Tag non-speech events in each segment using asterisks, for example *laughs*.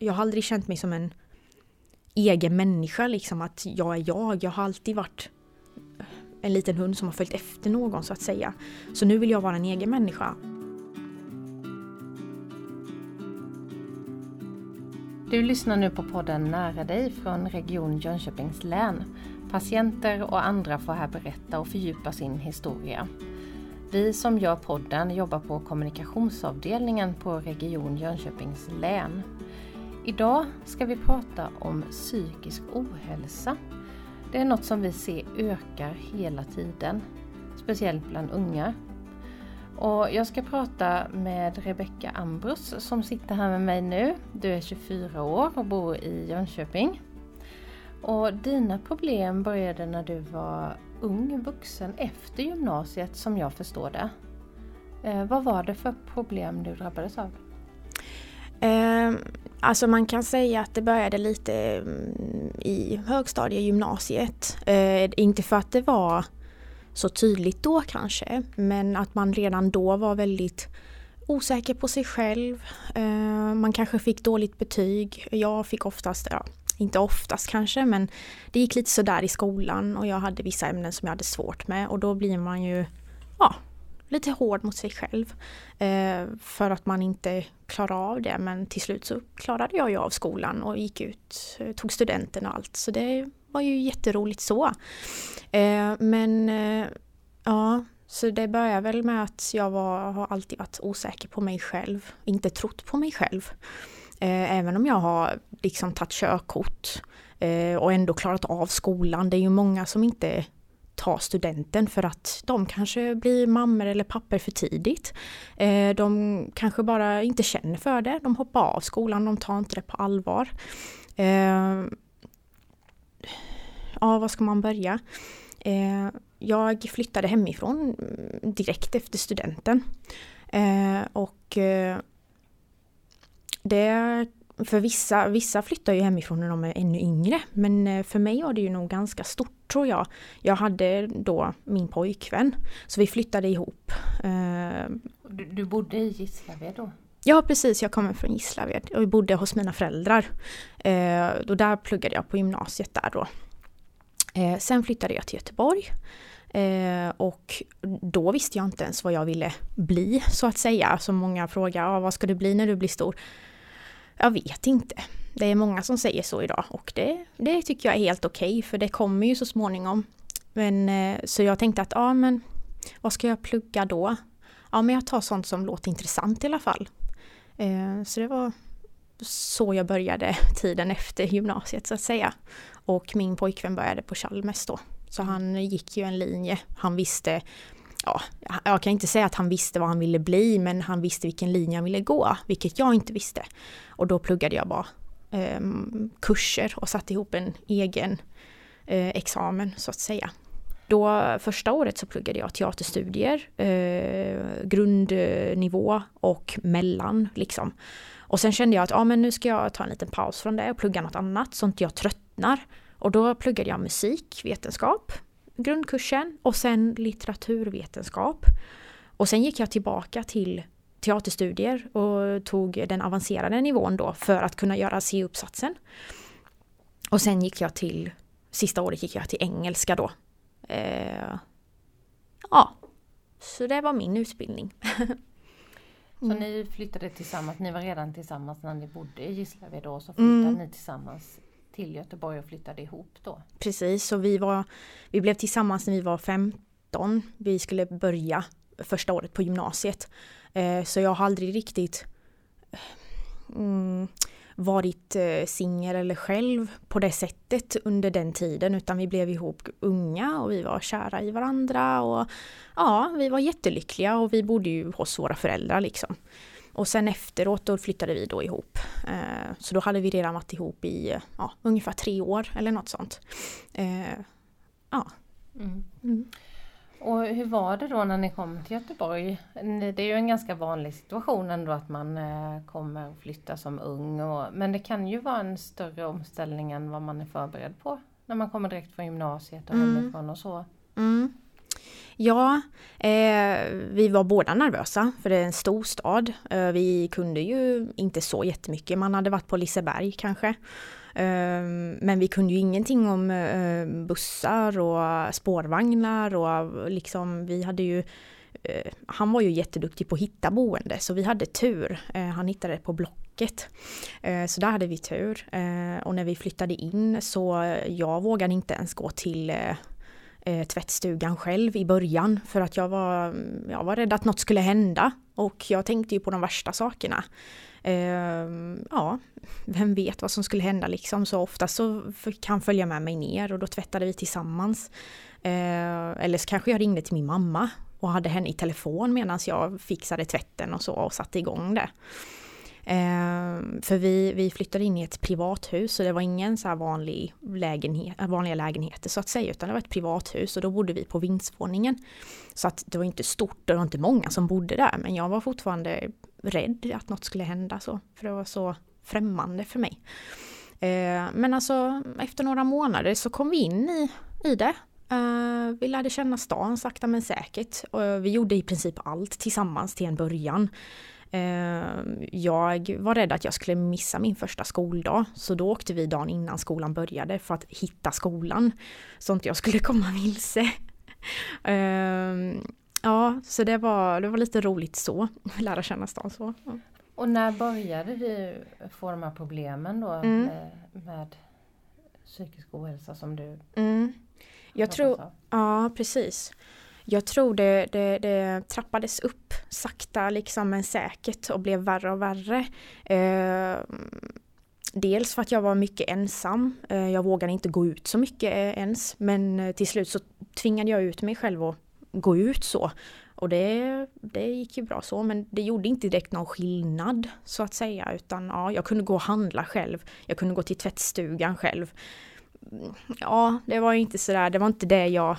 Jag har aldrig känt mig som en egen människa, liksom att jag är jag. Jag har alltid varit en liten hund som har följt efter någon så att säga. Så nu vill jag vara en egen människa. Du lyssnar nu på podden Nära dig från Region Jönköpings län. Patienter och andra får här berätta och fördjupa sin historia. Vi som gör podden jobbar på kommunikationsavdelningen på Region Jönköpings län. Idag ska vi prata om psykisk ohälsa. Det är något som vi ser ökar hela tiden, speciellt bland unga. Och jag ska prata med Rebecka Ambrus som sitter här med mig nu. Du är 24 år och bor i Jönköping. Och dina problem började när du var ung vuxen efter gymnasiet som jag förstår det. Eh, vad var det för problem du drabbades av? Eh, alltså man kan säga att det började lite mm, i högstadie gymnasiet. Eh, inte för att det var så tydligt då kanske, men att man redan då var väldigt osäker på sig själv. Eh, man kanske fick dåligt betyg. Jag fick oftast, ja, inte oftast kanske, men det gick lite sådär i skolan och jag hade vissa ämnen som jag hade svårt med och då blir man ju ja, lite hård mot sig själv. Eh, för att man inte klarar av det men till slut så klarade jag ju av skolan och gick ut, eh, tog studenten och allt så det var ju jätteroligt så. Eh, men eh, ja, så det började väl med att jag var, har alltid varit osäker på mig själv, inte trott på mig själv. Eh, även om jag har liksom tagit körkort eh, och ändå klarat av skolan. Det är ju många som inte ta studenten för att de kanske blir mammor eller papper för tidigt. Eh, de kanske bara inte känner för det. De hoppar av skolan, de tar inte det på allvar. Eh, ja, var ska man börja? Eh, jag flyttade hemifrån direkt efter studenten. Och det, för vissa, vissa flyttar ju hemifrån när de är ännu yngre. Men för mig var det ju nog ganska stort tror jag. Jag hade då min pojkvän. Så vi flyttade ihop. Eh, du, du bodde i Gislaved då? Ja precis, jag kommer från Gislaved och bodde hos mina föräldrar. Eh, och där pluggade jag på gymnasiet där då. sen flyttade jag till Göteborg. och då visste jag inte ens vad jag ville bli så att säga. Så många frågar, ah, vad ska du bli när du blir stor? Jag vet inte. Det är många som säger så idag och det, det tycker jag är helt okej okay, för det kommer ju så småningom. Men, eh, så jag tänkte att ja men vad ska jag plugga då? Ja men jag tar sånt som låter intressant i alla fall. Eh, så det var så jag började tiden efter gymnasiet så att säga. Och min pojkvän började på Chalmers då. Så han gick ju en linje. Han visste ja, jag kan inte säga att han visste vad han ville bli, men han visste vilken linje han ville gå, vilket jag inte visste. Och då pluggade jag bara eh, kurser och satte ihop en egen eh, examen så att säga. Då första året så pluggade jag teaterstudier, eh, grundnivå och mellan liksom. Och sen kände jag att ah, men nu ska jag ta en liten paus från det och plugga något annat så inte jag tröttnar. Och då pluggade jag musikvetenskap grundkursen och sen litteraturvetenskap. Och sen gick jag tillbaka till teaterstudier och tog den avancerade nivån då för att kunna göra C-uppsatsen. Och sen gick jag till, sista året gick jag till engelska då. Eh, ja, så det var min utbildning. *laughs* Så mm. ni flyttade tillsammans, ni var redan tillsammans när ni bodde i Gislaved då, så flyttade mm. ni tillsammans till Göteborg och flyttade ihop då? Precis, så vi, var, vi blev tillsammans när vi var 15. Vi skulle börja första året på gymnasiet. Eh, så jag har aldrig riktigt mm, varit eh, singel eller själv på det sättet under den tiden utan vi blev ihop unga och vi var kära i varandra och ja, vi var jättelyckliga och vi bodde ju hos våra föräldrar liksom. Och sen efteråt då flyttade vi då ihop. Eh, så då hade vi redan varit ihop i ja, ungefär tre år eller något sånt. Eh, ja. Mm. Mm. Och hur var det då när ni kom till Göteborg? Det är ju en ganska vanlig situation ändå att man eh, kommer och flyttar som ung. Och, men det kan ju vara en större omställning än vad man är förberedd på när man kommer direkt från gymnasiet och mm. hemifrån och så. Mm. Ja, eh, vi var båda nervösa för det är en stor stad. Eh, vi kunde ju inte så jättemycket, man hade varit på Liseberg kanske. Eh, men vi kunde ju ingenting om eh, bussar och spårvagnar och liksom vi hade ju eh, han var ju jätteduktig på att hitta boende så vi hade tur. Eh, han hittade det på Blocket. Eh, så där hade vi tur. Och när vi flyttade in så jag vågade inte ens gå till eh, tvättstugan själv i början för att jag var, jag var rädd att något skulle hända och jag tänkte ju på de värsta sakerna. Eh, ja, vem vet vad som skulle hända liksom så ofta så kan han följa med mig ner och då tvättade vi tillsammans. Eh, eller så kanske jag ringde till min mamma och hade henne i telefon medan jag fixade tvätten och så och satte igång det. Eh, för vi, vi flyttade in i ett privat hus, så det var ingen så här vanlig lägenhet, äh, vanliga lägenheter så att säga utan det var ett privat hus. och då bodde vi på vindsvåningen. Så att det var inte stort och det var inte många som bodde där men jag var fortfarande rädd att något skulle hända så för det var så främmande för mig. Eh, men alltså efter några månader så kom vi in i, i det. Uh, vi lärde känna stan sakta men säkert. Uh, vi gjorde i princip allt tillsammans till en början. Ehm, jag var rädd att jag skulle missa min första skoldag så då åkte vi dagen innan skolan började för att hitta skolan. Så inte jag skulle *laughs* komma vilse. Ehm, ja, så det var, det var lite roligt så, *laughs* lära känna stan så. Och när började du få de här problemen då mm. med, med psykisk ohälsa som du mm. Jag tror, ja precis. Jag tror det, det, det, trappades upp sakta liksom men säkert och blev värre och värre. Eh, dels för att jag var mycket ensam. Eh, jag vågade inte gå ut så mycket eh, ens. Men eh, till slut så tvingade jag ut mig själv att gå ut så. Och det, det gick ju bra så men det gjorde inte direkt någon skillnad så att säga utan ja, jag kunde gå och handla själv. Jag kunde gå till tvättstugan själv. Mm, ja, det var inte sådär, det var inte det jag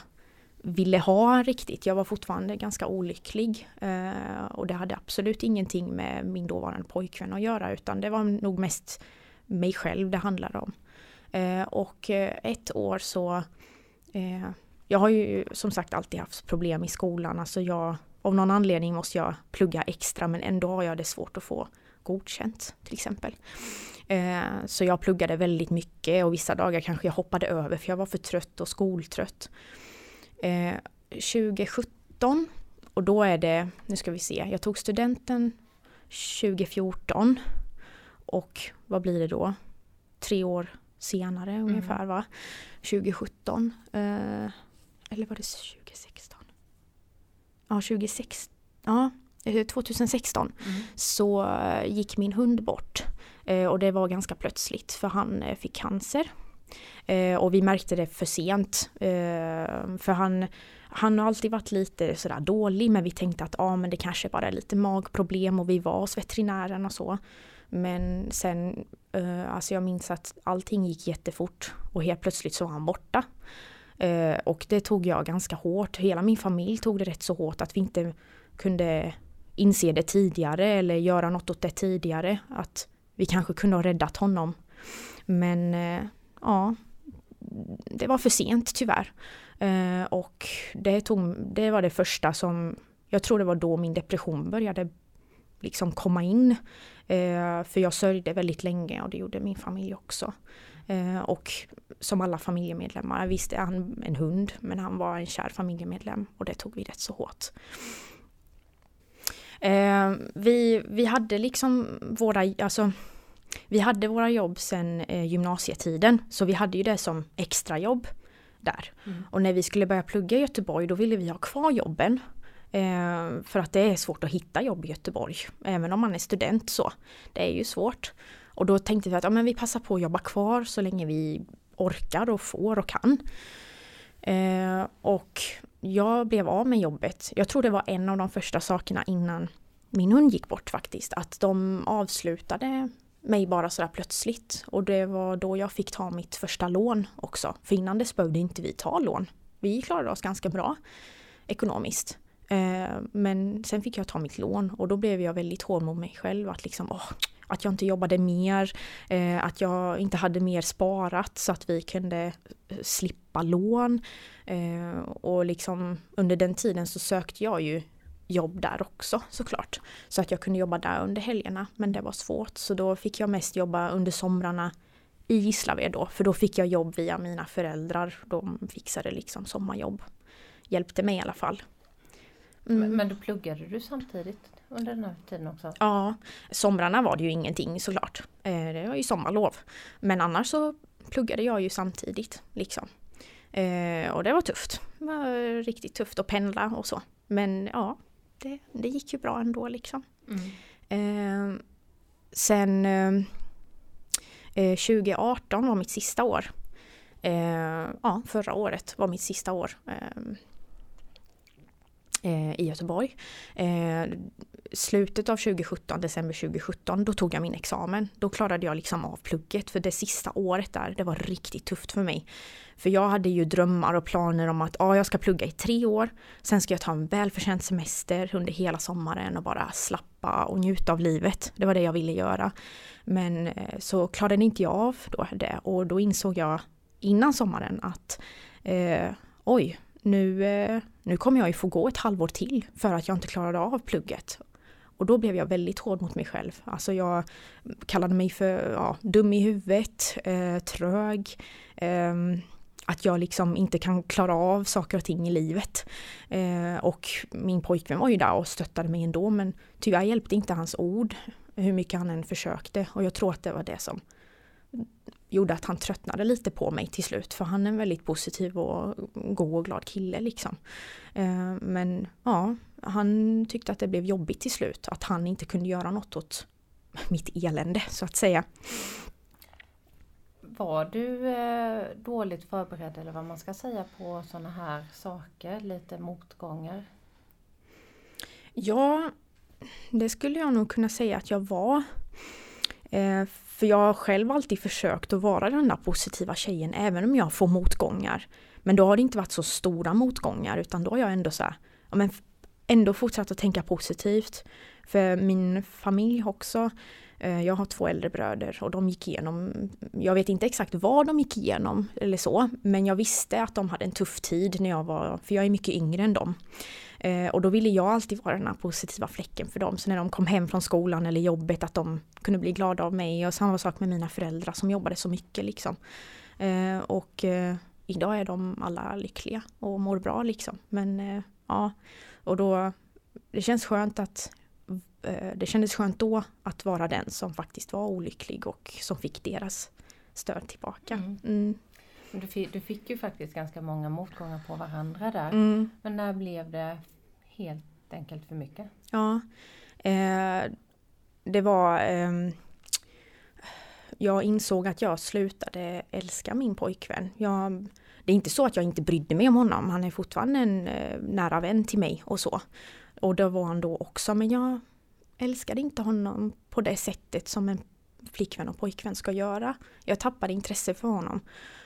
ville ha riktigt. Jag var fortfarande ganska olycklig eh, och det hade absolut ingenting med min dåvarande pojkvän att göra utan det var nog mest mig själv det handlade om. Eh, och eh, ett år så eh, jag har ju som sagt alltid haft problem i skolan. Alltså jag, av någon anledning måste jag plugga extra men ändå har jag det svårt att få godkänt till exempel. Eh, så jag pluggade väldigt mycket och vissa dagar kanske jag hoppade över för jag var för trött och skoltrött. 2017 eh, och då är det, nu ska vi se, jag tog studenten 2014 och vad blir det då? Tre år senare mm. ungefär va? 2017 eh, eller var det 2016? Ja, 2016. Ja, 2016 eh, mm. så gick min hund bort. och det var ganska plötsligt för han fick cancer. Eh, och vi märkte det för sent. Eh, för han, han har alltid varit lite sådär dålig men vi tänkte att ah, men det kanske bara är lite magproblem och vi var hos veterinären och så. Men sen, eh, alltså jag minns att allting gick jättefort och helt plötsligt så var han borta. Eh, och det tog jag ganska hårt. Hela min familj tog det rätt så hårt att vi inte kunde inse det tidigare eller göra något åt det tidigare. Att vi kanske kunde ha räddat honom. Men eh, ja, det var för sent tyvärr. Eh, och det, tog, det var det första som, jag tror det var då min depression började liksom komma in. Eh, för jag sörjde väldigt länge och det gjorde min familj också. Eh, och som alla familjemedlemmar, visst är han en hund men han var en kär familjemedlem och det tog vi rätt så hårt. Eh, vi, vi hade liksom våra, alltså vi hade våra jobb sen eh, gymnasietiden så vi hade ju det som extrajobb där. Mm. Och när vi skulle börja plugga i Göteborg då ville vi ha kvar jobben. Eh, för att det är svårt att hitta jobb i Göteborg. Även om man är student så. Det är ju svårt. Och då tänkte vi att ja, men vi passar på att jobba kvar så länge vi orkar och får och kan. Eh, och jag blev av med jobbet. Jag tror det var en av de första sakerna innan min hund gick bort faktiskt. Att de avslutade mig bara sådär plötsligt. Och det var då jag fick ta mitt första lån också. För innan dess behövde inte vi ta lån. Vi klarade oss ganska bra ekonomiskt. Eh, men sen fick jag ta mitt lån och då blev jag väldigt hård mot mig själv att liksom åh, att jag inte jobbade mer, eh, att jag inte hade mer sparat så att vi kunde eh, slippa lån. Och liksom under den tiden så sökte jag ju jobb där också såklart. Så att jag kunde jobba där under helgerna men det var svårt så då fick jag mest jobba under somrarna i Gislaved då för då fick jag jobb via mina föräldrar. De fixade liksom sommarjobb. Hjälpte mig i alla fall. Mm. Men, men då pluggade du samtidigt under den här tiden också? Ja, somrarna var det ju ingenting såklart. Eh, det var ju sommarlov. Men annars så pluggade jag ju samtidigt liksom. Eh, och det var tufft. Det var riktigt tufft att pendla och så. Men ja, det, det gick ju bra ändå liksom. Mm. Eh, sen 2018 var mitt sista år. ja, förra året var mitt sista år Eh, i Göteborg. Eh, slutet av 2017, december 2017, då tog jag min examen. Då klarade jag liksom av plugget för det sista året där, det var riktigt tufft för mig. För jag hade ju drömmar och planer om att ah, jag ska plugga i tre år. Sen ska jag ta en välförtjänt semester under hela sommaren och bara slappa och njuta av livet. Det var det jag ville göra. Men eh, så klarade inte jag av då det och då insåg jag innan sommaren att eh, oj, nu, eh, nu kommer jag ju få gå ett halvår till för att jag inte klarade av plugget. Och då blev jag väldigt hård mot mig själv. Alltså jag kallade mig för ja, dum i huvudet, eh, trög, eh, att jag liksom inte kan klara av saker och ting i livet. Eh, och min pojkvän var ju där och stöttade mig ändå men tyvärr hjälpte inte hans ord hur mycket han än försökte och jag tror att det var det som gjorde att han tröttnade lite på mig till slut för han är en väldigt positiv och god och glad kille liksom. Eh, men ja, han tyckte att det blev jobbigt till slut att han inte kunde göra något åt mitt elände så att säga. Var du eh, dåligt förberedd eller vad man ska säga på sådana här saker, lite motgångar? Ja, det skulle jag nog kunna säga att jag var. För jag har själv alltid försökt att vara den där positiva tjejen även om jag får motgångar. Men då har det inte varit så stora motgångar utan då har jag ändå så här, ja, men ändå fortsatt att tänka positivt. För min familj också, Eh, jag har två äldre bröder och de gick igenom, jag vet inte exakt vad de gick igenom eller så, men jag visste att de hade en tuff tid när jag var, för jag är mycket yngre än dem. Eh, och då ville jag alltid vara den här positiva fläcken för dem. Så när de kom hem från skolan eller jobbet att de kunde bli glada av mig. Och samma sak med mina föräldrar som jobbade så mycket liksom. Eh, och idag är de alla lyckliga och mår bra liksom. Men ja, och då det känns skönt att det kändes skönt då att vara den som faktiskt var olycklig och som fick deras stöd tillbaka. Mm. Mm. Du fick, du fick ju faktiskt ganska många motgångar på varandra där. Mm. Men när blev det helt enkelt för mycket? Ja, eh, det var eh, jag insåg att jag slutade älska min pojkvän. Jag, det är inte så att jag inte brydde mig om honom, han är fortfarande en eh, nära vän till mig och så. Och det var han då också, men jag älskade inte honom på det sättet som en flickvän och pojkvän ska göra. Jag tappade intresse för honom.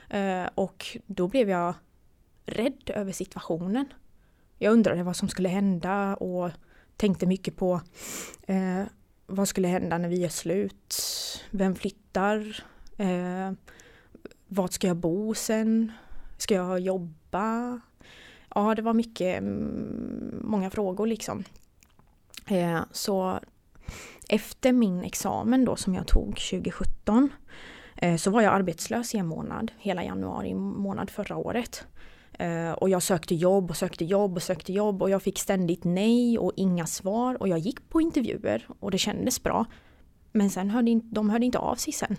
Eh, och då blev jag rädd över situationen. Jag undrade vad som skulle hända och tänkte mycket på eh, vad skulle hända när vi är slut? Vem flyttar? Eh, vart ska jag bo sen? Ska jag jobba? Ja, det var mycket, mm, många frågor liksom. Eh, så efter min examen då som jag tog 2017 Eh, så var jag arbetslös i en månad, hela januari månad förra året. Eh, och jag sökte jobb och sökte jobb och sökte jobb och jag fick ständigt nej och inga svar och jag gick på intervjuer och det kändes bra. Men sen hörde de hörde inte av sig sen.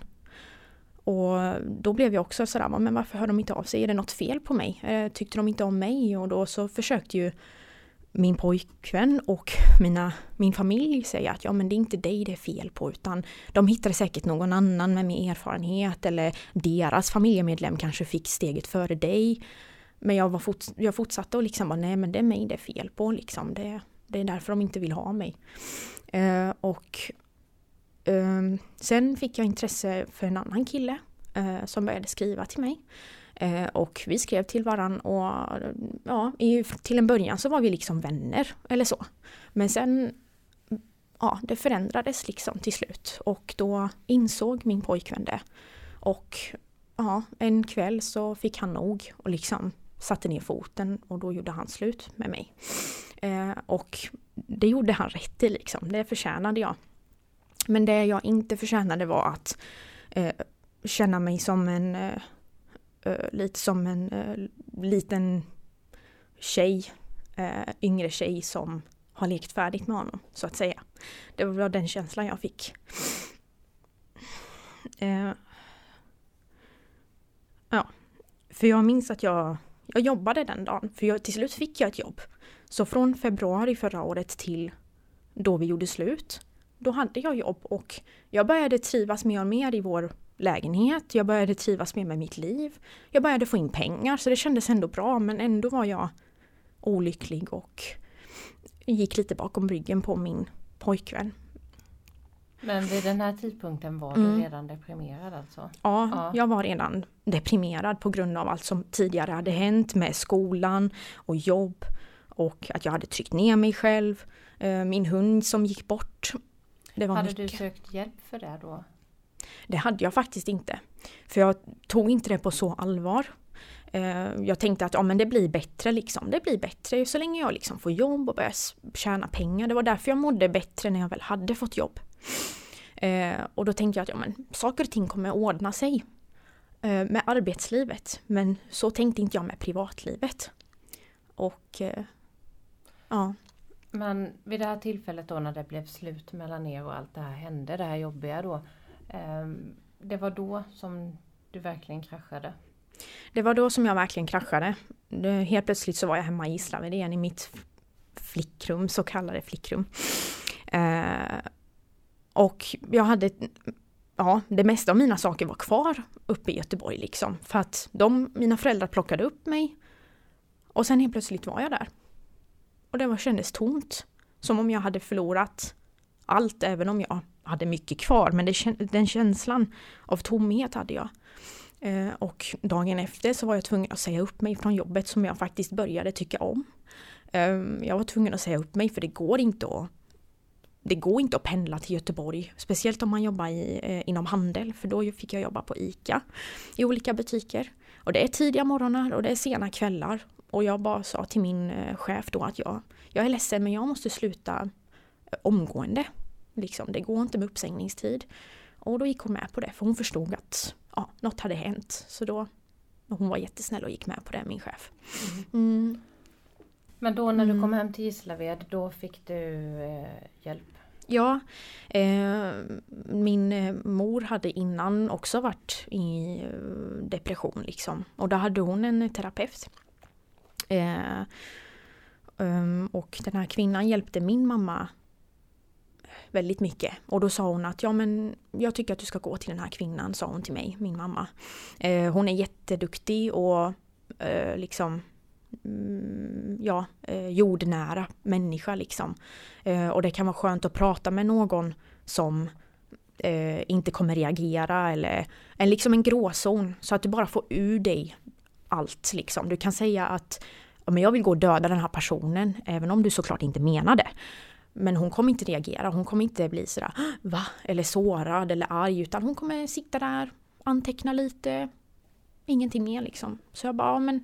Och då blev jag också sådär, men varför hör de inte av sig? Är det något fel på mig? Eh, tyckte de inte om mig? Och då så försökte ju min pojkvän och mina, min familj säga att ja men det är inte dig det är fel på utan de hittade säkert någon annan med mer erfarenhet eller deras familjemedlem kanske fick steget före dig. Men jag, var fort, jag fortsatte och liksom bara nej men det är mig det är fel på liksom. Det, det är därför de inte vill ha mig. Eh, och Um, sen fick jag intresse för en annan kille uh, som började skriva till mig. Uh, och vi skrev till varandra och ja, i, till en början så var vi liksom vänner eller så. Men sen, ja, det förändrades liksom till slut och då insåg min pojkvän det. Och ja, en kväll så fick han nog och liksom satte ner foten och då gjorde han slut med mig. Eh, och det gjorde han rätt i liksom, det förtjänade jag. Men det jag inte förtjänade var att eh, känna mig som en, eh, eh, lite som en eh, liten tjej, eh, yngre tjej som har lekt färdigt med honom, så att säga. Det var den känslan jag fick. Eh, ja, för jag minns att jag, jag jobbade den dagen, för jag, till slut fick jag ett jobb. Så från februari förra året till då vi gjorde slut, då hade jag jobb och jag började trivas mer och mer i vår lägenhet. Jag började trivas mer med mitt liv. Jag började få in pengar så det kändes ändå bra men ändå var jag olycklig och gick lite bakom ryggen på min pojkvän. Men vid den här tidpunkten var mm. du redan deprimerad alltså? Ja, ja, jag var redan deprimerad på grund av allt som tidigare hade hänt med skolan och jobb och att jag hade tryckt ner mig själv. Eh, min hund som gick bort. Det var hade mycket. du sökt hjälp för det då? Det hade jag faktiskt inte. För jag tog inte det på så allvar. Eh, jag tänkte att ja, men det blir bättre liksom. Det blir bättre så länge jag liksom får jobb och börjar tjäna pengar. Det var därför jag mådde bättre när jag väl hade fått jobb. Eh, och då tänkte jag att ja, men, saker och ting kommer ordna sig eh, med arbetslivet. Men så tänkte inte jag med privatlivet. Och ja. Men vid det här tillfället då när det blev slut mellan er och allt det här hände, det här jobbiga då. Ehm, det var då som du verkligen kraschade? Det var då som jag verkligen kraschade. Helt plötsligt så var jag hemma i Gislaved igen i mitt flickrum, så kallade flickrum. Eh, och jag hade, ja, det mesta av mina saker var kvar uppe i Göteborg liksom. För att de, mina föräldrar plockade upp mig. Och sen helt plötsligt var jag där. Och det var, kändes tomt. Som om jag hade förlorat allt, även om jag hade mycket kvar. Men det, den känslan av tomhet hade jag. Eh, och dagen efter så var jag tvungen att säga upp mig från jobbet som jag faktiskt började tycka om. Eh, jag var tvungen att säga upp mig för det går inte att det går inte att pendla till Göteborg, speciellt om man jobbar i, eh, inom handel, för då fick jag jobba på ICA i olika butiker. Och det är tidiga morgnar och det är sena kvällar. Och jag bara sa till min eh, chef då att jag, jag är ledsen men jag måste sluta omgående. Liksom, det går inte med uppsägningstid. Och då gick hon med på det för hon förstod att ja, något hade hänt. Så då, hon var jättesnäll och gick med på det, min chef. Mm. mm. Men då när du mm. kom hem till Gislaved, då fick du eh, hjälp? Ja, eh, min eh, mor hade innan också varit i eh, depression liksom. Och då hade hon en terapeut. Eh, um, och den här kvinnan hjälpte min mamma väldigt mycket. Och då sa hon att ja men jag tycker att du ska gå till den här kvinnan, sa hon till mig, min mamma. Eh, hon är jätteduktig och eh, liksom mm, ja, eh, jordnära människa liksom. Eh, och det kan vara skönt att prata med någon som eh, inte kommer reagera eller en, liksom en gråzon så att du bara får ur dig allt liksom. Du kan säga att ja, men jag vill gå och döda den här personen även om du såklart inte menar det. Men hon kommer inte reagera, hon kommer inte bli sådär va? Eller sårad eller arg utan hon kommer sitta där, anteckna lite, ingenting mer liksom. Så jag bara, ja, men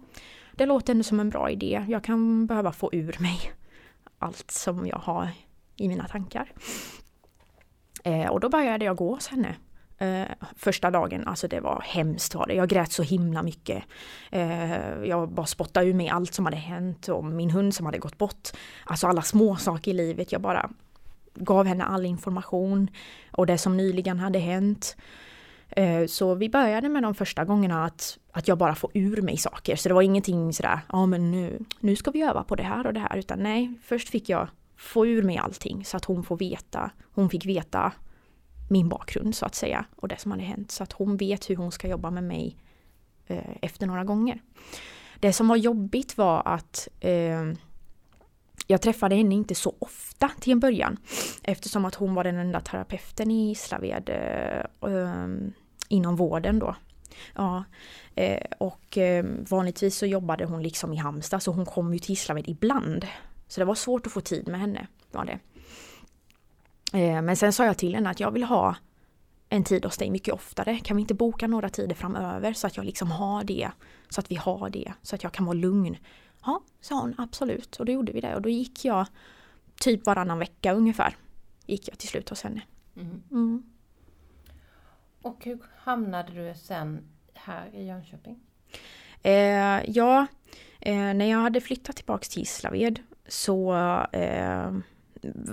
det låter ändå som en bra idé. Jag kan behöva få ur mig allt som jag har i mina tankar. Eh, och då började jag gå hos henne eh. Eh, första dagen, alltså det var hemskt var det. Jag grät så himla mycket. Eh, jag bara spottade ur mig allt som hade hänt och min hund som hade gått bort. Alltså alla små saker i livet. Jag bara gav henne all information och det som nyligen hade hänt. Eh, så vi började med de första gångerna att, att jag bara får ur mig saker. Så det var ingenting sådär, ja men nu, nu ska vi öva på det här och det här. Utan nej, först fick jag få ur mig allting så att hon får veta. Hon fick veta min bakgrund så att säga och det som hade hänt så att hon vet hur hon ska jobba med mig eh, efter några gånger. Det som var jobbigt var att eh, jag träffade henne inte så ofta till en början eftersom att hon var den enda terapeuten i Gislaved eh, inom vården då. Ja, eh, och eh, vanligtvis så jobbade hon liksom i Halmstad så hon kom ju till Gislaved ibland. Så det var svårt att få tid med henne. Var det. Eh, men sen sa jag till henne att jag vill ha en tid hos dig mycket oftare. Kan vi inte boka några tider framöver så att jag liksom har det. Så att vi har det. Så att jag kan vara lugn. Ja, sa hon absolut. Och då gjorde vi det. Och då gick jag typ varannan vecka ungefär. Gick jag till slut hos henne. Mm. Mm. Och hur hamnade du sen här i Jönköping? Eh, ja, eh, när jag hade flyttat tillbaks till Gislaved så eh,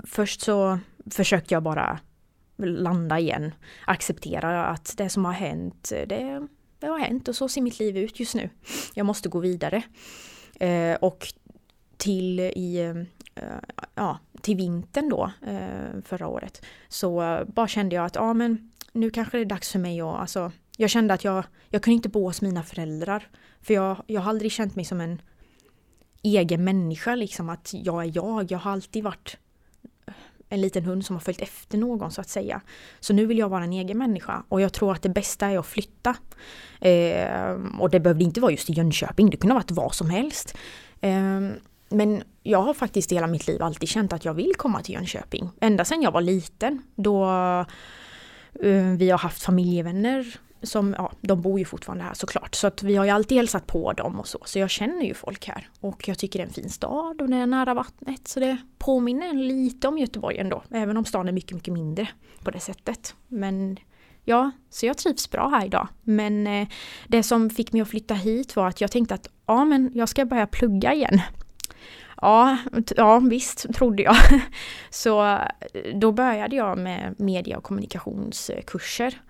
först så försökte jag bara landa igen. Acceptera att det som har hänt, det, det har hänt och så ser mitt liv ut just nu. Jag måste gå vidare. Eh, och till i eh, ja, till vintern då eh, förra året så bara kände jag att ja men nu kanske det är dags för mig att alltså jag kände att jag, jag kunde inte bo hos mina föräldrar. För jag, jag har aldrig känt mig som en egen människa liksom att jag är jag. Jag har alltid varit en liten hund som har följt efter någon så att säga. Så nu vill jag vara en egen människa och jag tror att det bästa är att flytta. Eh, och det behövde inte vara just i Jönköping, det kunde ha varit vad som helst. Eh, men jag har faktiskt hela mitt liv alltid känt att jag vill komma till Jönköping. Ända sedan jag var liten då eh, vi har haft familjevänner som, ja, de bor ju fortfarande här såklart. Så att vi har ju alltid hälsat på dem och så. Så jag känner ju folk här. Och jag tycker det är en fin stad och det är nära vattnet. Så det påminner lite om Göteborg ändå. Även om stan är mycket, mycket mindre på det sättet. Men ja, så jag trivs bra här idag. Men eh, det som fick mig att flytta hit var att jag tänkte att ja, men jag ska börja plugga igen. Ja, ja visst trodde jag. *laughs* Så eh, då började jag med media och kommunikationskurser.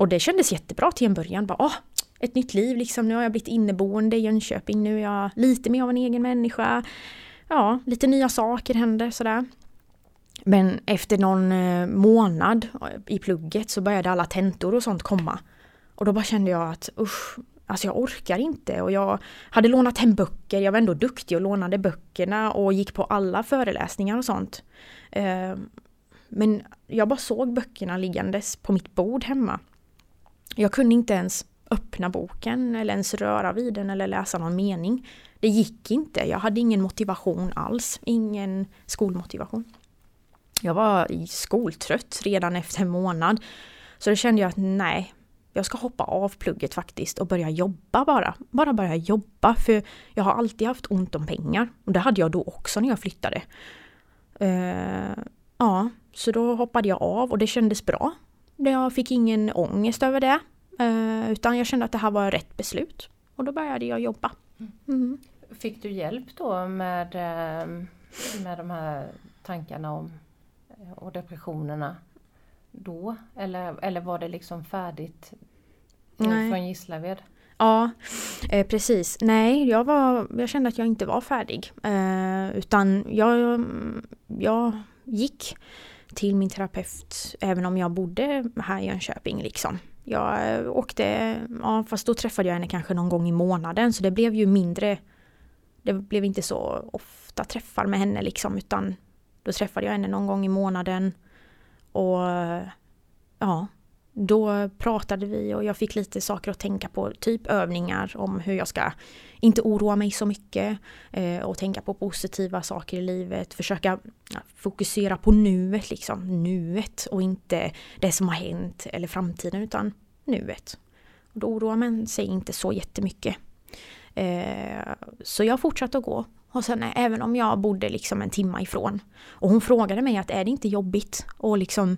Och det kändes jättebra till en början. Bara, åh, ett nytt liv liksom. Nu har jag blivit inneboende i Jönköping. Nu är jag lite mer av en egen människa. Ja, lite nya saker händer sådär. Men efter någon eh, månad eh, i plugget så började alla tentor och sånt komma. Och då bara kände jag att usch, alltså jag orkar inte. Och jag hade lånat hem böcker, jag var ändå duktig och lånade böckerna och gick på alla föreläsningar och sånt. Eh, men jag bara såg böckerna liggandes på mitt bord hemma. Jag kunde inte ens öppna boken eller ens röra vid den eller läsa någon mening. Det gick inte, jag hade ingen motivation alls, ingen skolmotivation. Jag var skoltrött redan efter en månad. Så då kände jag att nej, jag ska hoppa av plugget faktiskt och börja jobba bara. Bara börja jobba för jag har alltid haft ont om pengar. Och det hade jag då också när jag flyttade. Uh, ja, så då hoppade jag av och det kändes bra. Jag fick ingen ångest över det. Eh, utan jag kände att det här var rätt beslut. Och då började jag jobba. Mm. Fick du hjälp då med, eh, med de här tankarna om eh, och depressionerna då? Eller, eller var det liksom färdigt Nej. från Gislaved? Ja, eh, precis. Nej, jag, var, jag kände att jag inte var färdig. Eh, utan jag, jag gick till min terapeut även om jag bodde här i Jönköping. Liksom. Jag eh, åkte, ja fast då träffade jag henne kanske någon gång i månaden så det blev ju mindre Det blev inte så ofta träffar med henne liksom utan Då träffade jag henne någon gång i månaden Och ja då pratade vi och jag fick lite saker att tänka på, typ övningar om hur jag ska inte oroa mig så mycket eh, och tänka på positiva saker i livet, försöka fokusera på nuet liksom, nuet och inte det som har hänt eller framtiden utan nuet. Och då oroar man sig inte så jättemycket. Eh, så jag fortsatte att gå. Och sen eh, även om jag bodde liksom en timma ifrån. Och hon frågade mig att är det inte jobbigt att liksom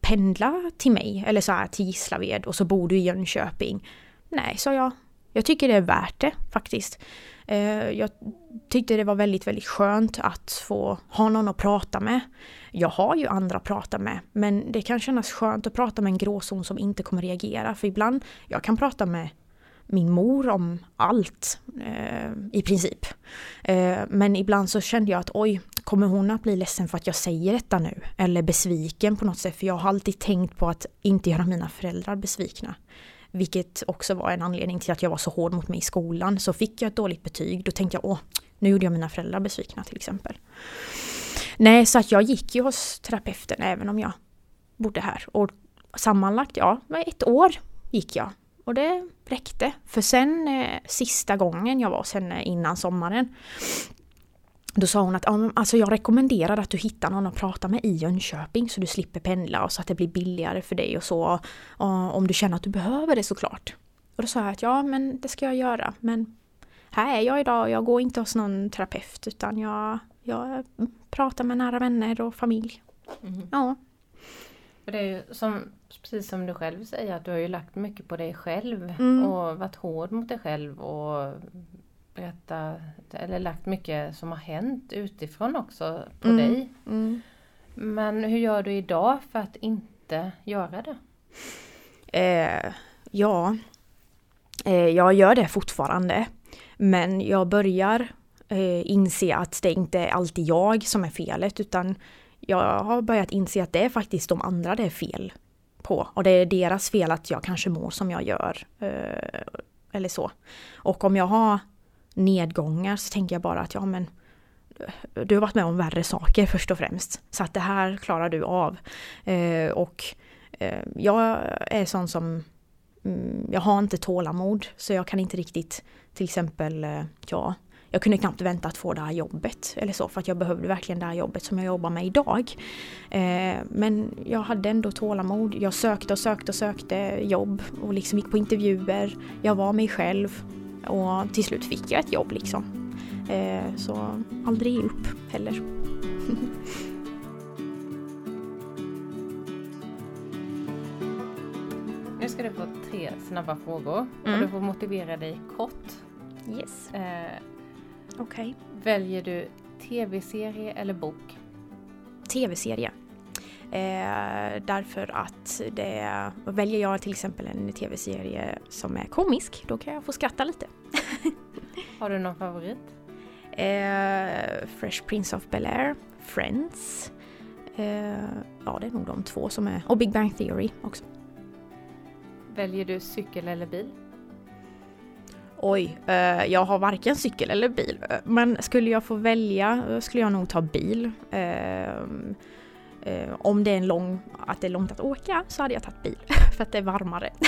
pendla till mig eller så här till Gislaved och så bor du i Jönköping. Nej, sa jag. Jag tycker det är värt det faktiskt. Eh, jag tyckte det var väldigt, väldigt skönt att få ha någon att prata med. Jag har ju andra att prata med, men det kan kännas skönt att prata med en gråzon som inte kommer reagera. För ibland, jag kan prata med min mor om allt eh, i princip. Eh, men ibland så kände jag att oj, kommer hon att bli ledsen för att jag säger detta nu? Eller besviken på något sätt? För jag har alltid tänkt på att inte göra mina föräldrar besvikna. Vilket också var en anledning till att jag var så hård mot mig i skolan. Så fick jag ett dåligt betyg, då tänkte jag åh, nu gjorde jag mina föräldrar besvikna till exempel. Nej, så att jag gick ju hos terapeuten även om jag bodde här. Och sammanlagt, ja, ett år gick jag. Och det räckte. För sen eh, sista gången jag var hos henne innan sommaren då sa hon att alltså jag rekommenderar att du hittar någon att prata med i Jönköping så du slipper pendla och så att det blir billigare för dig och så. Och om du känner att du behöver det såklart. Och då sa jag att ja men det ska jag göra men här är jag idag och jag går inte hos någon terapeut utan jag, jag pratar med nära vänner och familj. Mm. Ja. För det är ju som, precis som du själv säger att du har ju lagt mycket på dig själv mm. och varit hård mot dig själv och berätta, eller lagt mycket som har hänt utifrån också på mm. dig. Mm. Men hur gör du idag för att inte göra det? Eh, ja, eh, jag gör det fortfarande. Men jag börjar eh, inse att det inte är alltid jag som är felet utan jag har börjat inse att det är faktiskt de andra det är fel på. Och det är deras fel att jag kanske mår som jag gör. Eh, eller så. Och om jag har nedgångar så tänker jag bara att ja men eh, du har varit med om värre saker först och främst. Så att det här klarar du av. Eh, och jag är sån som mm, jag har inte tålamod så jag kan inte riktigt till exempel, ja, jag kunde knappt vänta att få det här jobbet eller så för att jag behövde verkligen det här jobbet som jag jobbar med idag. Eh, men jag hade ändå tålamod. Jag sökte och sökte och sökte jobb och liksom gick på intervjuer. Jag var mig själv och till slut fick jag ett jobb liksom. Eh, så aldrig ge upp heller. *laughs* Nu ska du få tre snabba frågor mm. och du får motivera dig kort. Yes. Eh, Okej. Väljer du tv-serie eller bok? Tv-serie. Eh, därför att det, väljer jag till exempel en tv-serie som är komisk, då kan jag få skratta lite. *laughs* Har du någon favorit? Eh, Fresh Prince of Bel-Air, Friends. Eh, ja, det är nog de två som är... Och Big Bang Theory också. Väljer du cykel eller bil? Oj, eh, jag har varken cykel eller bil. Men skulle jag få välja eh, skulle jag nog ta bil. Eh, Eh, om det är en lång, att det är långt att åka så hade jag tagit bil *laughs* för att det är varmare. *laughs*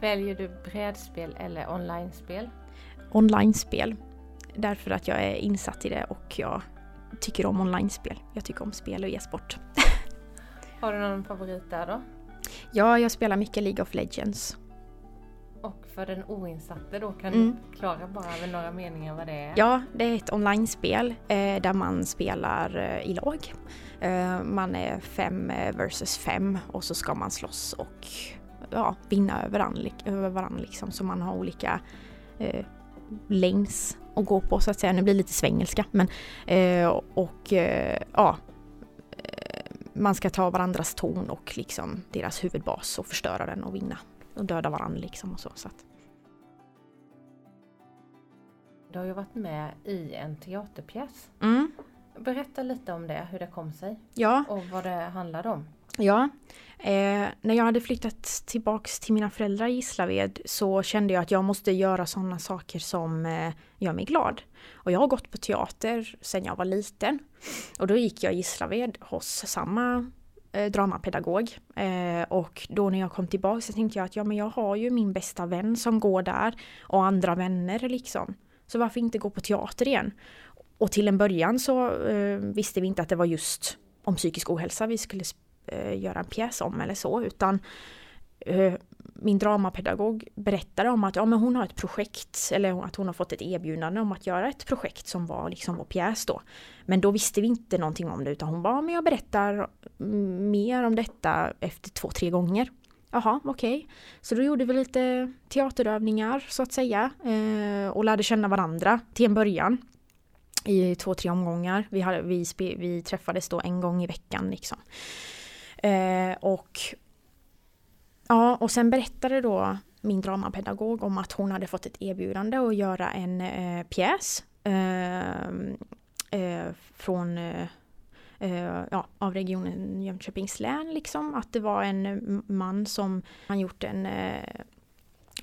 Väljer du brädspel eller online-spel? Online-spel. Därför att jag är insatt i det och jag tycker om online-spel. Jag tycker om spel och e-sport. *laughs* Har du någon favorit där då? Ja, jag spelar mycket League of Legends. Och för den oinsatte då, kan mm. du klara bara med några meningar vad det är? Ja, det är ett online-spel eh, där man spelar eh, i lag. Eh, man är fem eh, versus fem och så ska man slåss och ja, vinna över varandra, över varandra liksom. Så man har olika eh, lanes att gå på så att säga. Nu blir det lite svengelska men eh, och eh, ja man ska ta varandras ton och liksom deras huvudbas och förstöra den och vinna och döda varandra liksom och så. så att. Du har ju varit med i en teaterpjäs. Mm. Berätta lite om det, hur det kom sig. Ja. Och vad det handlade om. Ja, eh, när jag hade flyttat tillbaks till mina föräldrar i Gislaved så kände jag att jag måste göra sådana saker som eh, gör mig glad. Och jag har gått på teater sedan jag var liten. Och då gick jag i Gislaved hos samma eh, dramapedagog. Eh, och då när jag kom tillbaka så tänkte jag att ja men jag har ju min bästa vän som går där och andra vänner liksom. Så varför inte gå på teater igen? Och till en början så eh, visste vi inte att det var just om psykisk ohälsa vi skulle eh, göra en pjäs om eller så utan eh, min dramapedagog berättade om att ja, men hon har ett projekt eller att hon har fått ett erbjudande om att göra ett projekt som var liksom vår pjäs då. Men då visste vi inte någonting om det utan hon bara, men jag berättar mm, mer om detta efter två, tre gånger. Jaha, okej. Okay. Så då gjorde vi lite teaterövningar så att säga eh, och lärde känna varandra till en början. I två, tre omgångar. Vi, hade, vi, vi träffades då en gång i veckan liksom. Eh, och Ja, och sen berättade då min dramapedagog om att hon hade fått ett erbjudande att göra en eh, pjäs eh, eh, från eh, eh ja, av regionen Jönköpings län. Liksom. Att det var en man som han gjort en eh,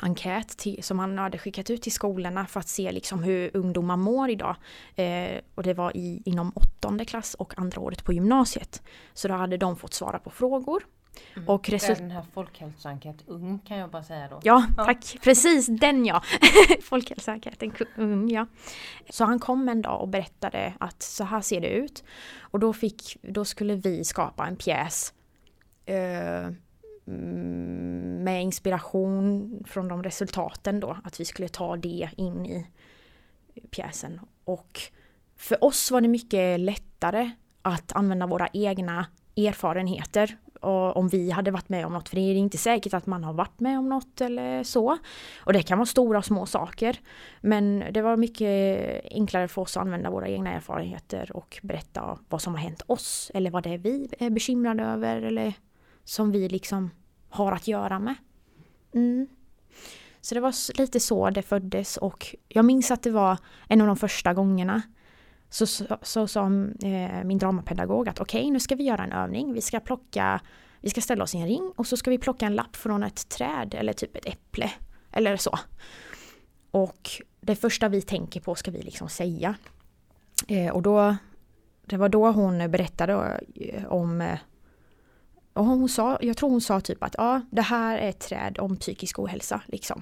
enkät till, som han hade skickat ut till skolorna för att se liksom hur ungdomar mår idag. Eh, och det var i, inom åttonde klass och andra året på gymnasiet. Så då hade de fått svara på frågor Mm. Och result- den här Folkhälsoenkät Ung kan jag bara säga då. Ja, tack. Precis den ja. *laughs* Folkhälsoenkäten Ung ja. Så han kom en dag och berättade att så här ser det ut. Och då, fick, då skulle vi skapa en pjäs eh, med inspiration från de resultaten då. Att vi skulle ta det in i pjäsen. Och för oss var det mycket lättare att använda våra egna erfarenheter och om vi hade varit med om något, för det är inte säkert att man har varit med om något eller så. Och det kan vara stora och små saker. Men det var mycket enklare för oss att använda våra egna erfarenheter och berätta vad som har hänt oss eller vad det är vi är bekymrade över eller som vi liksom har att göra med. Mm. Så det var lite så det föddes och jag minns att det var en av de första gångerna så sa så, så, eh, min dramapedagog att okej, okay, nu ska vi göra en övning. Vi ska plocka, vi ska ställa oss i en ring och så ska vi plocka en lapp från ett träd eller typ ett äpple eller så. Och det första vi tänker på ska vi liksom säga. Eh, och då, det var då hon berättade eh, om eh, och hon sa, jag tror hon sa typ att ja, det här är ett träd om psykisk ohälsa liksom.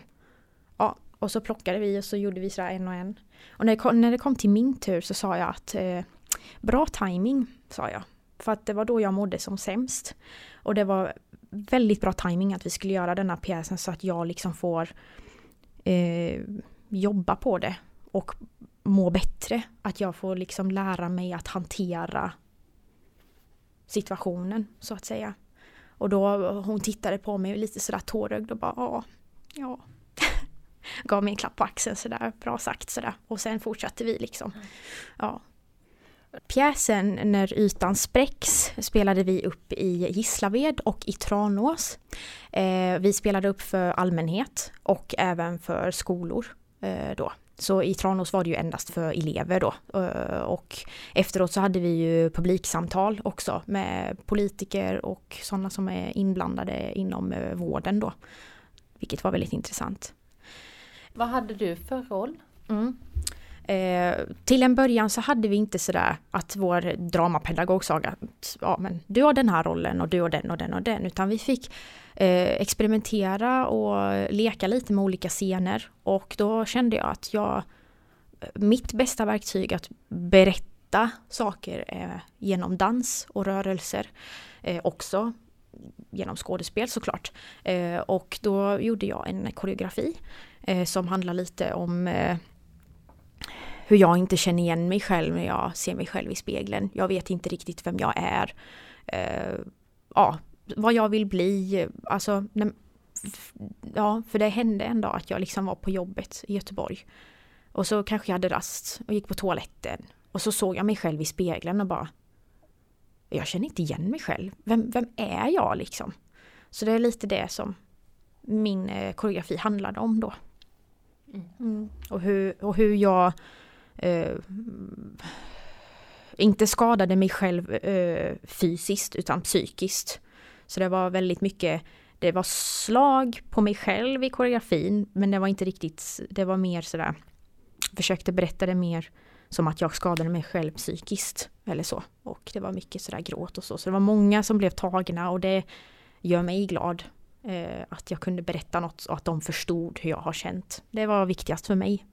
Ja, och så plockade vi och så gjorde vi sådär en och en. Och när det kom, när det kom till min tur så sa jag att eh, bra timing sa jag. För att det var då jag mådde som sämst. Och det var väldigt bra timing att vi skulle göra denna pjäsen så att jag liksom får eh, jobba på det och må bättre. Att jag får liksom lära mig att hantera situationen så att säga. Och då hon tittade på mig lite sådär tårögd och bara ja, ja. Gav mig en klapp på axeln sådär, bra sagt sådär. Och sen fortsatte vi liksom. Ja. Pjäsen När ytan spräcks spelade vi upp i Gislaved och i Tranås. Eh, vi spelade upp för allmänhet och även för skolor eh, då. Så i Tranås var det ju endast för elever då. Eh, och efteråt så hade vi ju publiksamtal också med politiker och sådana som är inblandade inom eh, vården då. Vilket var väldigt intressant. Vad hade du för roll? Mm. Eh, till en början så hade vi inte sådär att vår dramapedagog sa att ja, men du har den här rollen och du har den och den och den. Utan vi fick eh, experimentera och leka lite med olika scener. Och då kände jag att jag, mitt bästa verktyg att berätta saker eh, genom dans och rörelser. Eh, också genom skådespel såklart. Eh, och då gjorde jag en koreografi eh, som handlar lite om eh, hur jag inte känner igen mig själv när jag ser mig själv i spegeln. Jag vet inte riktigt vem jag är. Eh, ja, vad jag vill bli. Alltså, när, ja, för det hände en dag att jag liksom var på jobbet i Göteborg. Och så kanske jag hade rast och gick på toaletten. Och så såg jag mig själv i spegeln och bara Jag känner inte igen mig själv. Vem, vem är jag liksom? Så det är lite det som min eh, koreografi handlade om då. Mm. Och, hur, och hur jag eh, inte skadade mig själv eh, fysiskt utan psykiskt. Så det var väldigt mycket, det var slag på mig själv i koreografin men det var inte riktigt, det var mer sådär, försökte berätta det mer som att jag skadade mig själv psykiskt eller så. Och det var mycket sådär gråt och så. Så det var många som blev tagna och det gör mig glad. Eh, att jag kunde berätta något och att de förstod hur jag har känt. Det var viktigast för mig.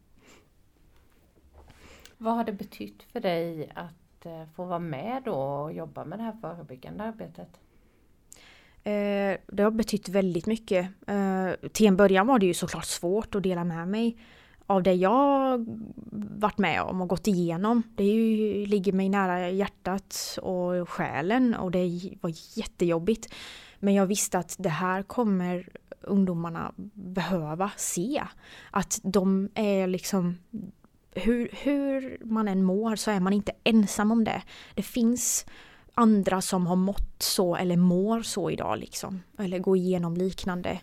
Vad har det betytt för dig att eh, få vara med då och jobba med det här förebyggande arbetet? Eh, det har betytt väldigt mycket. Eh, till en början var det ju såklart svårt att dela med mig av det jag varit med om och gått igenom. Det ju, ligger mig nära hjärtat och själen och det var jättejobbigt. Men jag visste att det här kommer ungdomarna behöva se. Att de är liksom hur, hur man än mår så är man inte ensam om det. Det finns andra som har mått så eller mår så idag liksom. Eller går igenom liknande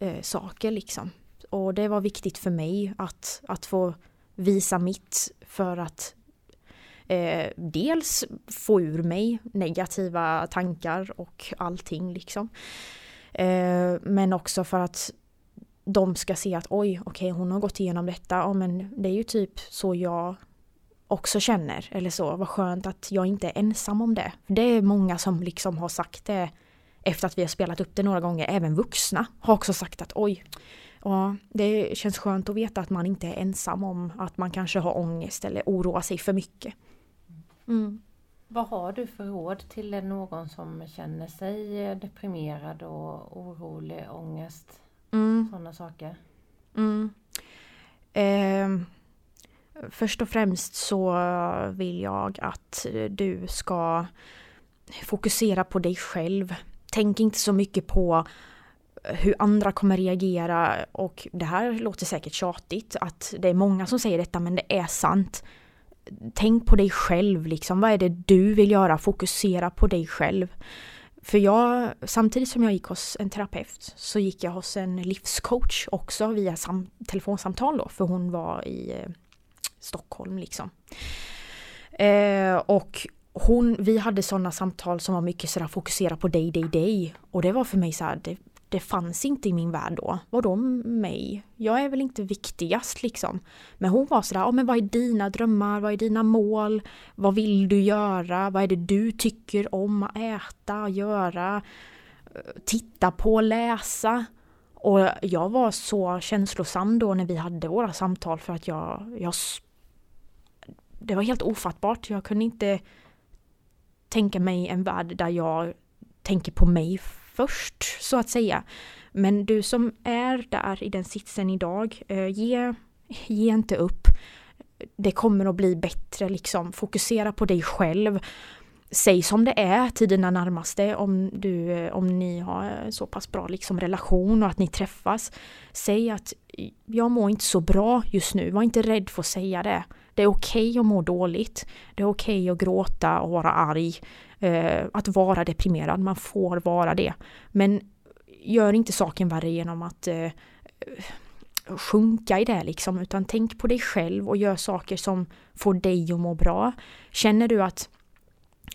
eh, saker liksom. Och det var viktigt för mig att, att få visa mitt för att eh, dels få ur mig negativa tankar och allting liksom. Eh, men också för att de ska se att oj, okej okay, hon har gått igenom detta, ja, men det är ju typ så jag också känner. Eller så, vad skönt att jag inte är ensam om det. Det är många som liksom har sagt det efter att vi har spelat upp det några gånger, även vuxna har också sagt att oj, ja, det känns skönt att veta att man inte är ensam om att man kanske har ångest eller oroar sig för mycket. Mm. Vad har du för råd till någon som känner sig deprimerad och orolig, ångest, mm. sådana saker? Mm. Eh, först och främst så vill jag att du ska fokusera på dig själv. Tänk inte så mycket på hur andra kommer reagera och det här låter säkert tjatigt att det är många som säger detta men det är sant. Tänk på dig själv liksom, vad är det du vill göra? Fokusera på dig själv. För jag, samtidigt som jag gick hos en terapeut så gick jag hos en livscoach också via sam, telefonsamtal då, för hon var i eh, Stockholm liksom. Eh, och hon, vi hade sådana samtal som var mycket sådär fokusera på dig, dig, dig. Och det var för mig så här, det, det fanns inte i min värld då. Vadå mig? Jag är väl inte viktigast liksom. Men hon var sådär, ja men vad är dina drömmar? Vad är dina mål? Vad vill du göra? Vad är det du tycker om att äta, göra? Titta på, läsa? Och jag var så känslosam då när vi hade våra samtal för att jag, jag det var helt ofattbart. Jag kunde inte tänka mig en värld där jag tänker på mig först så att säga. Men du som är där i den sitsen idag, eh, ge, ge inte upp. Det kommer att bli bättre liksom. Fokusera på dig själv. Säg som det är till dina närmaste om, du, eh, om ni har så pass bra liksom, relation och att ni träffas. Säg att jag mår inte så bra just nu, var inte rädd för att säga det. Det är okej okay att må dåligt. Det är okej okay att gråta och vara arg. Eh, att vara deprimerad, man får vara det. Men gör inte saken värre genom att eh, sjunka i det liksom, utan tänk på dig själv och gör saker som får dig att må bra. Känner du att,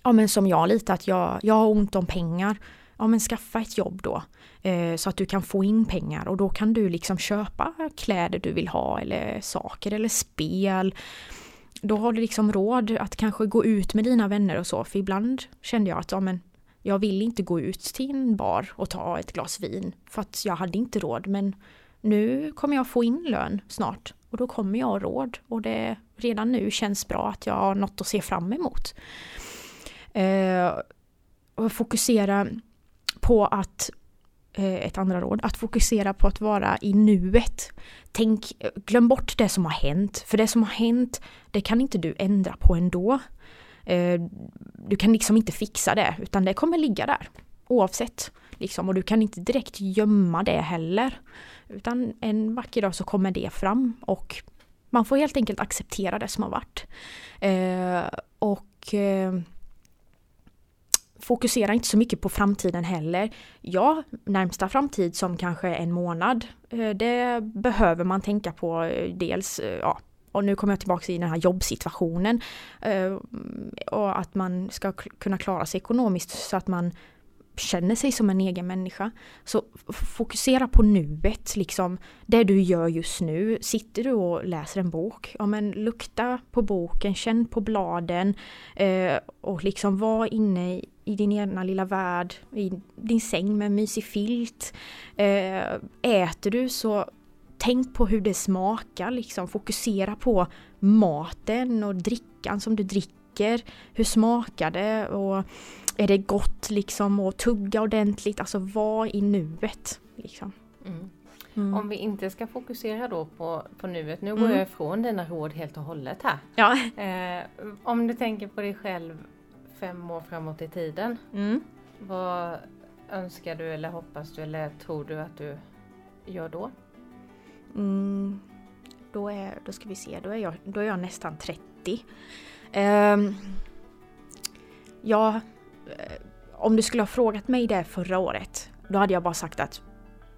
ja men som jag lite, att jag, jag har ont om pengar, ja men skaffa ett jobb då. Eh, så att du kan få in pengar och då kan du liksom köpa kläder du vill ha eller saker eller spel då har du liksom råd att kanske gå ut med dina vänner och så. För ibland kände jag att ja, men jag vill inte gå ut till en bar och ta ett glas vin. För att jag hade inte råd. Men nu kommer jag få in lön snart. Och då kommer jag ha råd. Och det redan nu känns bra att jag har något att se fram emot. Eh, och fokusera på att Eh, ett andra råd, att fokusera på att vara i nuet. Tänk, glöm bort det som har hänt, för det som har hänt, det kan inte du ändra på ändå. Eh, du kan liksom inte fixa det, utan det kommer ligga där oavsett. Liksom, och du kan inte direkt gömma det heller. Utan en vacker dag så kommer det fram och man får helt enkelt acceptera det som har varit. Eh, och fokusera inte så mycket på framtiden heller. Ja, närmsta framtid som kanske en månad, eh, det behöver man tänka på eh, dels, eh, ja, och nu kommer jag tillbaka i den här jobbsituationen. Och att man ska kunna klara sig ekonomiskt så att man känner sig som en egen människa. Så fokusera på nuet, liksom det du gör just nu. Sitter du och läser en bok, ja men lukta på boken, känn på bladen eh, och liksom var inne i, din egna lilla värld, i din säng med en mysig filt. Eh, äter du så tänk på hur det smakar, liksom fokusera på maten och drickan som du dricker. Hur smakar det? Och är det gott liksom och tugga ordentligt, alltså var i nuet. Liksom. Mm. Mm. Om vi inte ska fokusera då på, på nuet, nu går mm. jag ifrån dina råd helt och hållet här. Ja. Eh, om du tänker på dig själv fem år framåt i tiden. Mm. Vad önskar du eller hoppas du eller tror du att du gör då? Mm, då, är, då ska vi se, då är jag, då är jag nästan 30. Um, ja, Eh, om du skulle ha frågat mig det förra året, då hade jag bara sagt att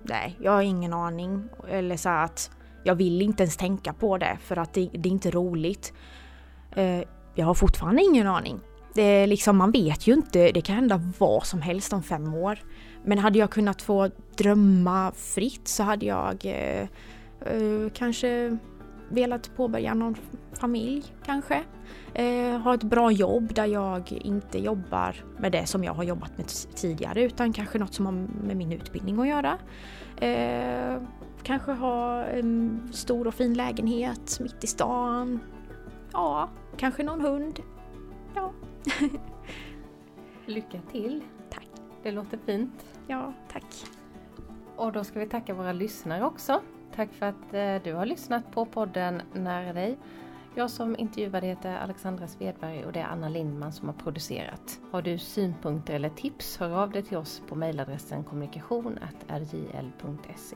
nej, jag har ingen aning. Eller så att jag vill inte ens tänka på det för att det, det är inte roligt. Eh, jag har fortfarande ingen aning. Det är liksom, man vet ju inte, det kan hända vad som helst om fem år. Men hade jag kunnat få drömma fritt så hade jag eh, eh, kanske velat påbörja någon familj kanske. Eh, ha ett bra jobb där jag inte jobbar med det som jag har jobbat med tidigare utan kanske något som har med min utbildning att göra. Eh, kanske ha en stor och fin lägenhet mitt i stan. Ja, kanske någon hund. Ja. *laughs* Lycka till! Tack! Det låter fint. Ja, tack! Och då ska vi tacka våra lyssnare också. Tack för att eh, du har lyssnat på podden Nära dig. Jag som intervjuade heter Alexandra Svedberg och det är Anna Lindman som har producerat. Har du synpunkter eller tips, hör av dig till oss på mejladressen kommunikation.rjl.se.